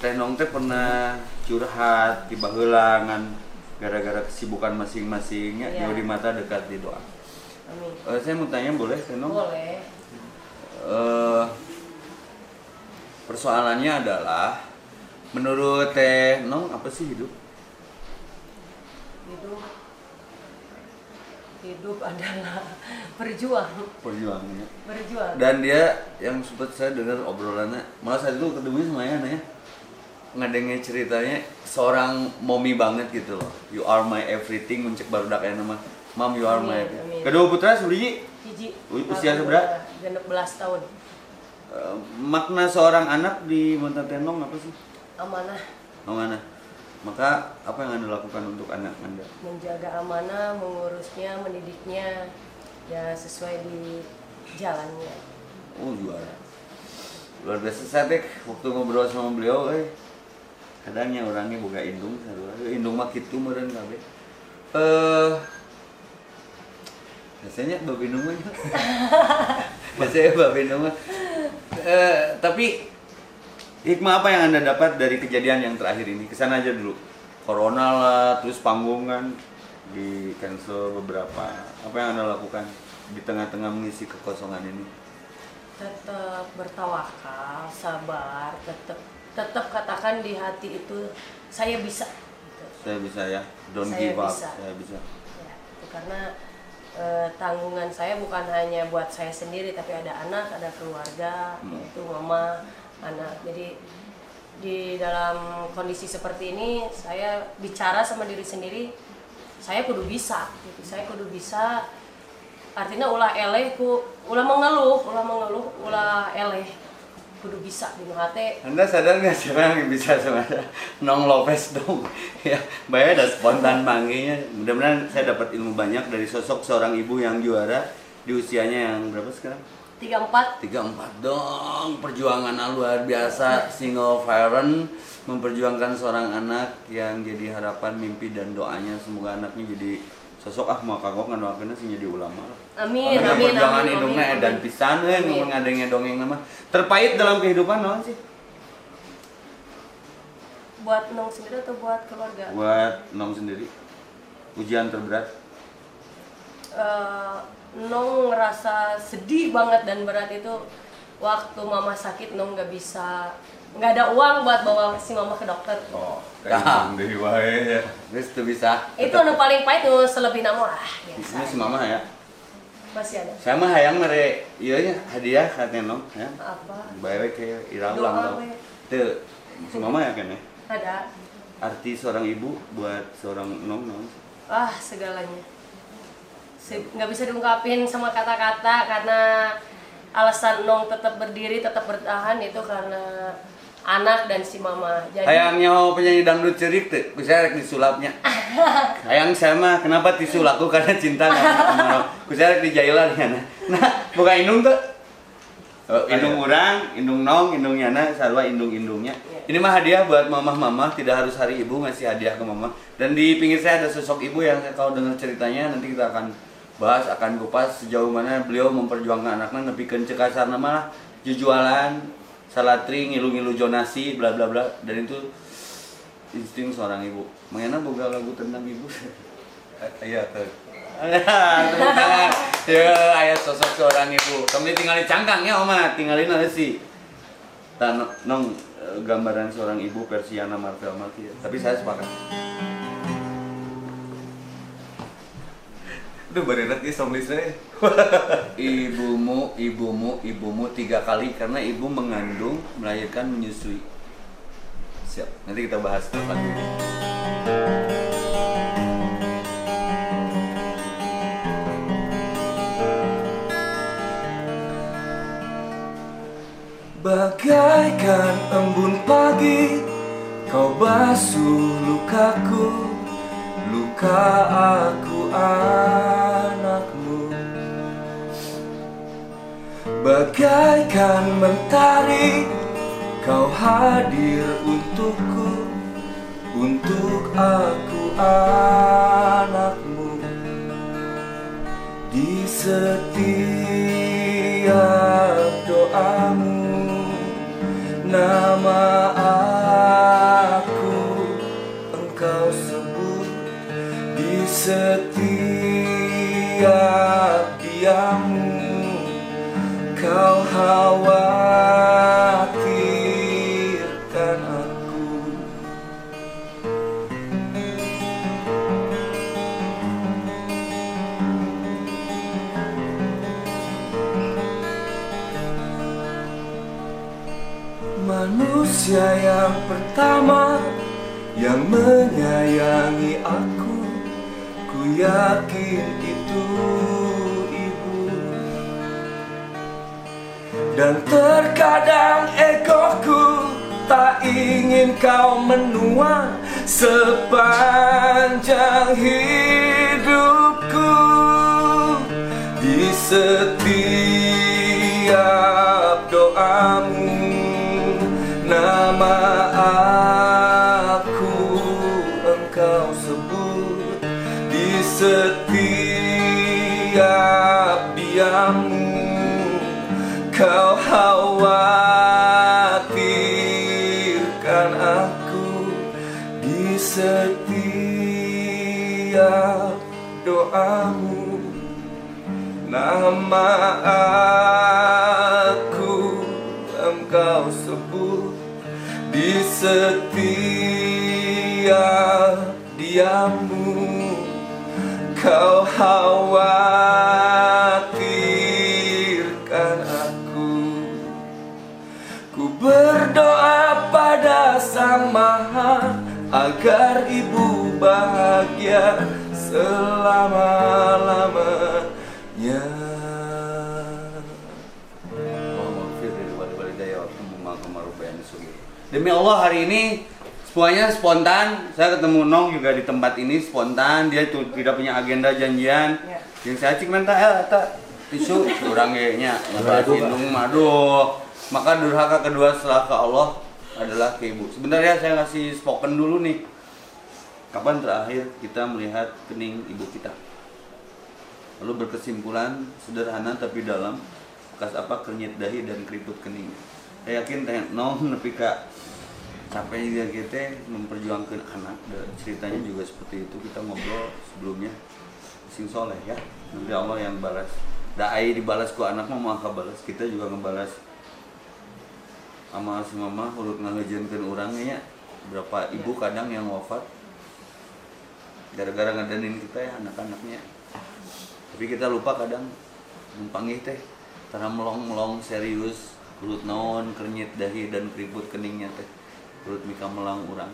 Teh Nong teh pernah curhat di bahelangan gara-gara kesibukan masing-masingnya Iya. jauh di mata dekat di doa. Amin. Eh, saya mau tanya boleh Teh Nong? Boleh. Eh, persoalannya adalah menurut Teh Nong apa sih hidup? Hidup hidup adalah berjuang, Perjuangannya. berjuang. Dan dia yang sempat saya dengar obrolannya, malah saya dulu ketemu sama Yana ya ngadengnya ceritanya seorang mommy banget gitu loh. You are my everything mencek baru kayak nama mam you are my Amin, kedua putra Suriji Hiji. Usia seberapa? Genep belas tahun. Eh, makna seorang anak di mata tenong apa sih? Amanah, mana maka apa yang anda lakukan untuk anak anda? Menjaga amanah, mengurusnya, mendidiknya, ya sesuai di jalannya. oh juara. Luar biasa saya waktu ngobrol sama beliau eh kadangnya orangnya buka indung sarua. Eh, indung mah kitu meureun kabeh. Eh biasanya babi mah biasanya babi mah. Eh, tapi hikmah apa yang anda dapat dari kejadian yang terakhir ini? Ke sana aja dulu. Corona lah terus panggungan di cancel beberapa. Apa yang anda lakukan di tengah-tengah mengisi kekosongan ini? Tetap bertawakal, sabar, tetap tetap katakan di hati itu saya bisa. Gitu. saya bisa ya don't Saya give up bisa. saya bisa Ya, itu karena eh, tanggungan saya bukan hanya buat saya sendiri tapi ada anak, ada keluarga, Hmm. yaitu mama, anak. Jadi di dalam kondisi seperti ini saya bicara sama diri sendiri, saya kudu bisa, gitu. Saya kudu bisa. Artinya ulah eleh ku, ulah mengeluh, ulah mengeluh, ulah eleh, kudu bisa di hati. anda sadar nggak sekarang yang bisa sama Nong Lopez dong. Ya bayar ada spontan manggilnya mudah-mudahan saya dapat ilmu banyak dari sosok seorang ibu yang juara di usianya yang berapa sekarang? 34 tiga empat dong. Perjuangan luar biasa. Single parent memperjuangkan seorang anak yang jadi harapan mimpi dan doanya. Semoga anaknya jadi sosok ah mau kagok nganoakeun sih jadi ulama Amin, Karena amin, perjuangan amin, indungnya amin, dan amin. pisan euy Amin. ngomong ngadengnya dongeng nama terpahit dalam kehidupan naon sih buat nong sendiri atau buat keluarga? buat nong sendiri ujian terberat Eh, Nong ngerasa sedih banget dan berat itu waktu mama sakit Nong nggak bisa nggak ada uang buat bawa si mama ke dokter. oh Kayak deui wae ya. Terus tuh bisa Itu anu paling pahit nu selebih nama ah ini biasa. si mama ya Masih ada. saya mah hayang mere iya nya hadiah ka tenong ya Apa? bae ke ira ulang tuh si mama ya kan ya Ada. arti seorang ibu buat seorang nong nong Ah segalanya. Se- nggak bisa diungkapin sama kata-kata karena alasan Nong tetap berdiri, tetap bertahan itu karena anak dan si mama. Jadi hayang nyawa penyanyi dangdut cerik tuh bisa rek disulapnya hayang saya mah kenapa disulapku karena cinta bisa rek dijailan ya nah bukan indung tuh Oh, indung orang, indung nong, indung yana, sarwa indung-indungnya. Iya. Ini mah hadiah buat mamah-mamah, tidak harus hari ibu ngasih hadiah ke mama. Dan di pinggir saya ada sosok ibu yang kalau dengar ceritanya nanti kita akan bahas, akan kupas sejauh mana beliau memperjuangkan anaknya nepi ke kasar nama lah, jujualan, salatri, ngilu-ngilu jonasi, bla bla bla. Dan itu insting seorang ibu. Mengenai boga lagu tentang ibu. Iya tuh. Ya, ayah sosok seorang ibu. Kami tinggal di cangkang ya, Oma. Tinggalin aja sih. Dan nong eh, gambaran seorang ibu versi Yana Marvel Mati. ya. Tapi saya sepakat. Itu berenak ya song listnya. Ibumu, ibumu, ibumu tiga kali karena ibu mengandung, melahirkan, menyusui. Siap. Nanti kita bahas tuh lagu ini. Bagaikan embun pagi Kau basuh lukaku Luka aku anakmu Bagaikan mentari Kau hadir untukku Untuk aku anakmu. Di setiap doamu Nama aku Engkau sebut. Di setiap kau khawatirkan aku. Manusia yang pertama yang menyayangi aku. Ku yakin itu Dan terkadang egoku tak ingin kau menua Sepanjang hidupku. Di setiap doamu Nama aku engkau sebut Di setiap diammu. Kau khawatirkan aku. Ku berdoa pada Sang Maha Agar ibu bahagia selama-lamanya Demi Allah hari ini semuanya spontan. Saya ketemu Nong juga di tempat ini spontan. Dia tuh tidak punya agenda janjian. Ya. Yang saya cik minta ya eta tisu kurang kayaknya indung aduh. Maka durhaka kedua setelah ke Allah adalah ke ibu. Sebenarnya saya ngasih spoken dulu nih. Kapan terakhir kita melihat kening ibu kita? Lalu berkesimpulan sederhana tapi dalam bekas apa kernyit dahi dan keriput kening. Saya yakin teh non nepi ka capeknya dia kita memperjuangkan anak. Dan ceritanya juga seperti itu kita ngobrol sebelumnya. Sing soleh ya nanti Allah yang balas. Dai dibalas ku anak mah maka balas. Kita juga ngebalas. Amal si mama urut ngagejeunkeun urangnya ya berapa ibu kadang yang wafat. Gara-gara ngadanin kita ya anak-anaknya tapi kita lupa kadang mempanggih teh karena melong-melong serius urut naon kernyit dahi dan keriput keningnya teh. Urut mika melang urang.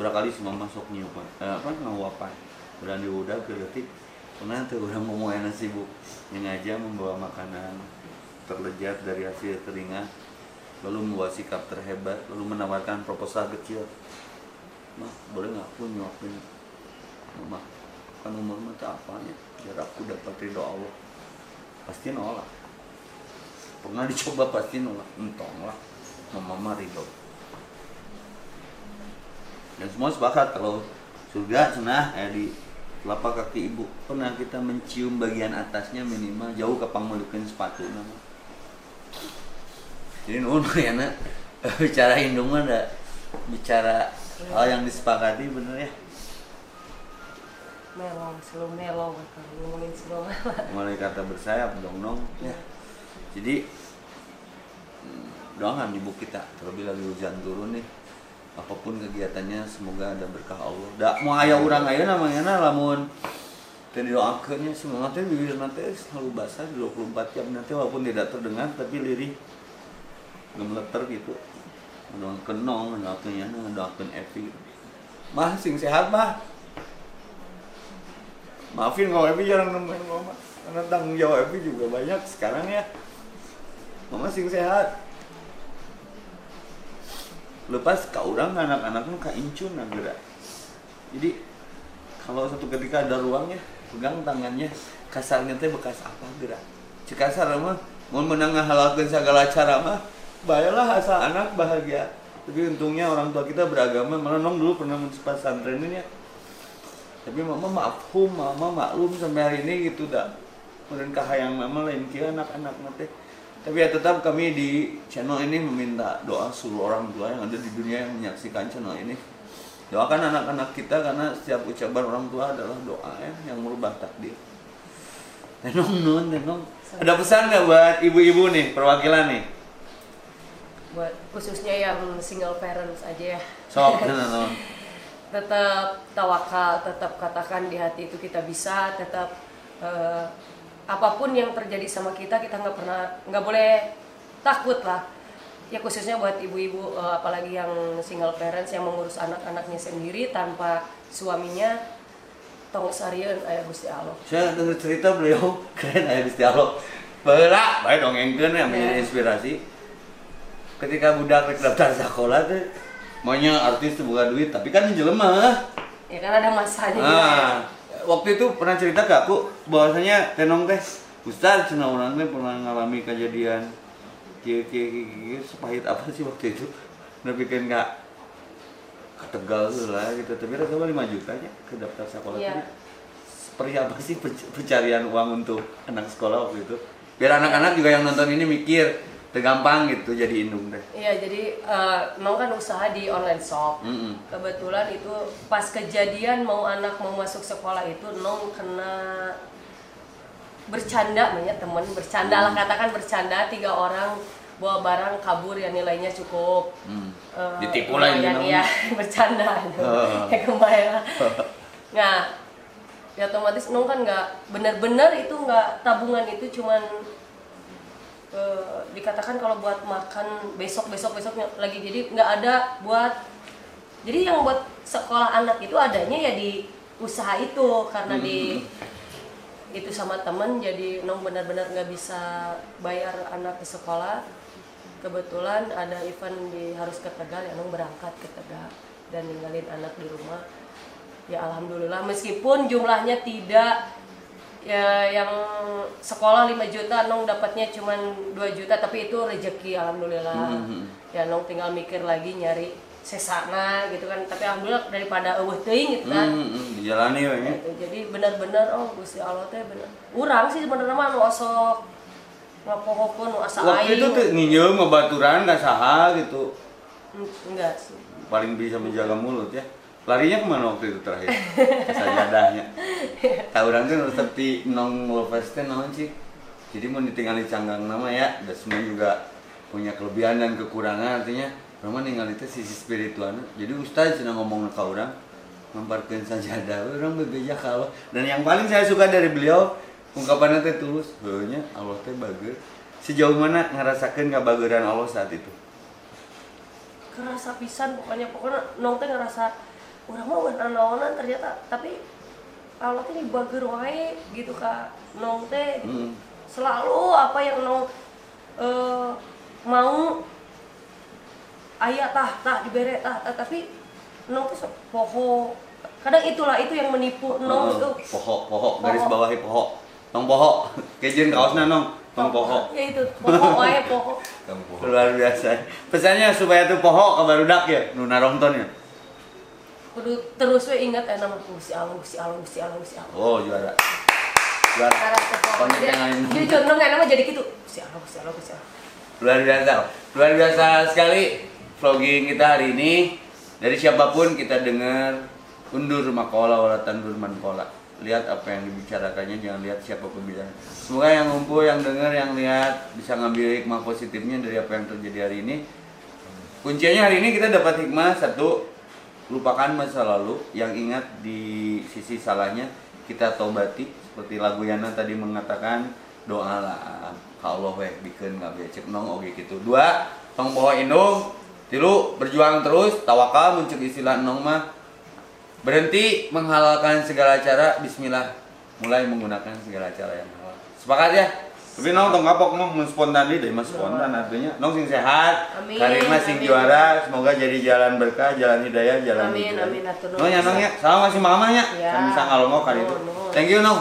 Berakali semua masuk nyupan eh, apa ngawapan? Berani udah ke detik. Pernah tuh orang enak sibuk yang aja membawa makanan terlejat dari hasil keringat lalu membawa sikap terhebat lalu menawarkan proposal kecil. Mah boleh nggak aku nyuapin kan mah tak apanya? Biar aku dapat ridho Allah. Pasti nolak pernah dicoba pasti nolak entong lah. Mama mah ridho. Dan semua sepakat kalau surga cenah eh di telapak kaki ibu. Pernah kita mencium bagian atasnya minimal jauh ke pangmelukeun sepatu nama. Jadi nuhun ya nak bicara indung ada bicara hal yang disepakati bener ya? Melong selalu melong ngomongin sebelum melong. Mulai kata bersayap dong dong ya jadi doakan ibu kita terlebih lagi hujan turun nih apa pun kegiatannya semoga ada berkah Allah. Dak mau ayah orang ayah namanya na lamun dan didoakannya semangatnya bibir nanti selalu basah 24 jam nanti walaupun tidak terdengar tapi lirih gemeleter gitu. Mendoakan nong mendoakan ya mendoakan Evi. Mah sing sehat mah. Maafin kalau Evi jarang nemuin mama karena tanggung jawab Evi juga banyak sekarang ya mama sing sehat. Lepas ke orang anak-anaknya ke incun gerak jadi kalau satu ketika ada ruangnya pegang tangannya. Kasarnya teh bekas apa gerak cek kasar mah mau menang halalkan segala cara mah baiklah asal anak bahagia. Tapi untungnya orang tua kita beragama. Malah nong dulu pernah mencepat santren ini ya. Tapi mama maafum mama maklum sampai hari ini gitu dah kemudian kahayang mama lain kira anak-anak nanti tapi ya tetap kami di channel ini meminta doa seluruh orang tua yang ada di dunia yang menyaksikan channel ini. Doakan anak-anak kita karena setiap ucapan orang tua adalah doa ya yang merubah takdir. Tenong nun tenong. Ada pesan nggak buat ibu-ibu nih perwakilan nih? Buat khususnya yang single parents aja ya. Sok tenong tetap tawakal tetap katakan di hati itu kita bisa tetap eh, apa pun yang terjadi sama kita kita nggak pernah nggak boleh takut lah ya khususnya buat ibu-ibu eh, apalagi yang single parents yang mengurus anak-anaknya sendiri tanpa suaminya tong sarian aya Gusti Allah. saya dengar cerita beliau keren aja Gusti Allah Bela, baik dongengkeun yang menjadi Ya. inspirasi. Ketika budak rek daftar sekolah tuh maunya artis tuh bukan duit, tapi kan jelema. Ya kan ada masanya. Nah, waktu itu pernah cerita ke aku bahwasanya tenong teh Ustaz cenah urang teh pernah ngalami kejadian kieu kieu kieu sepahit apa sih waktu itu? Nepikeun ka ke Tegal tuh lah gitu tapi rasa 5 juta aja ke daftar sekolah tadi. seperti apa sih penc- pencarian uang untuk anak sekolah waktu itu? Biar anak-anak juga yang nonton ini mikir tergampang gitu jadi indung teh Iya, jadi eh, Nong kan usaha di online shop. Mm-mm. Kebetulan itu pas kejadian mau anak mau masuk sekolah itu Nong kena bercanda banyak temen bercanda lah katakan bercanda tiga orang bawa barang kabur yang nilainya cukup Hmm. eh, Ditipu lah namanya. iya bercanda Heeh. ya kembali lah nah ya otomatis Nong kan nggak bener-bener itu nggak tabungan itu cuman eh, dikatakan kalau buat makan besok besok besoknya lagi. Jadi nggak ada buat jadi yang buat sekolah anak itu adanya ya di usaha itu karena di itu sama temen jadi nong benar-benar nggak bisa bayar anak ke sekolah. Kebetulan ada event di harus ke Tegal ya nong berangkat ke Tegal dan ninggalin anak di rumah. Ya alhamdulillah meskipun jumlahnya tidak ya yang sekolah 5 juta nong dapatnya cuma 2 juta tapi itu rezeki alhamdulillah. Mhm. ya nong tinggal mikir lagi nyari sesana gitu kan. Tapi alhamdulillah daripada eueuh teuing gitu kan. Hmm, hmm, dijalani we nya. Gitu. jadi benar-benar oh Gusti Allah teh bener urang sih sebenarnya mah nu osok ngapohokeun nu asa waktu itu aing. tuh nginjem ngebaturan gak saha gitu. Hmm, enggak sih. Paling bisa menjaga mulut ya larinya ke mana waktu itu terakhir? Sajadahnya tak orang tuh seperti nong teh naon sih. Jadi mau ditinggali canggang nama ya. Dan semua juga punya kelebihan dan kekurangan artinya. Orang ningali teh sisi spiritualnya jadi ustaz sedang ngomong ke orang memparkeun sajadah orang bebeja kalau dan yang paling saya suka dari beliau ungkapannya teh tulus. Heunya Allah teh bager. Sejauh mana ngerasakeun kabageran Allah saat itu? Kerasa pisan pokoknya. Pokoknya nong teh ngerasa mah bener naonan ternyata tapi Allah teh bager wae gitu ka nong teh gitu. Hmm. selalu apa yang nong eh, mau ayah tah tah dibere tah, tah tapi nong tuh sok poho. Kadang itulah itu yang menipu nong itu. pohok pohok garis Poho. bawahi pohok tong pohok kejen kaosna nong. Tong pohok ya itu poho wae poho. Luar biasa. Pesannya supaya tuh pohok ke barudak ya nu narongton ya kudu terus we ingat eh nama Gusti Allah Gusti Allah Gusti Allah Gusti Allah oh juara. Juara. Dia jodoh nggak nama jadi gitu. Gusti Allah Gusti Allah Gusti Allah luar biasa. Luar biasa sekali vlogging kita hari ini. Dari siapa pun kita dengar undur makola wala tandur mankola. Lihat apa yang dibicarakannya jangan lihat siapa pembicara semoga yang ngumpul yang dengar yang lihat bisa ngambil hikmah positifnya dari apa yang terjadi hari ini. Kuncinya hari ini kita dapat hikmah satu lupakan masa lalu yang ingat di sisi salahnya kita tobati seperti lagu Yana tadi mengatakan doa lah ka Allah weh bikin nggak becek nong oke gitu. Dua tong poho indung tilu berjuang terus tawakal muncul istilah nong mah. Berhenti menghalalkan segala cara Bismillah mulai menggunakan segala cara yang halal. Sepakat ya tapi nong tong kapok nong spontan deh mas spontan artinya. Nong sing sehat karirna sing juara semoga jadi jalan berkah jalan hidayah jalan Amin, amin, atur nong ya nong ya. Sama masih mamanya. Ya. kan bisa ngalongok kali itu. Thank you nong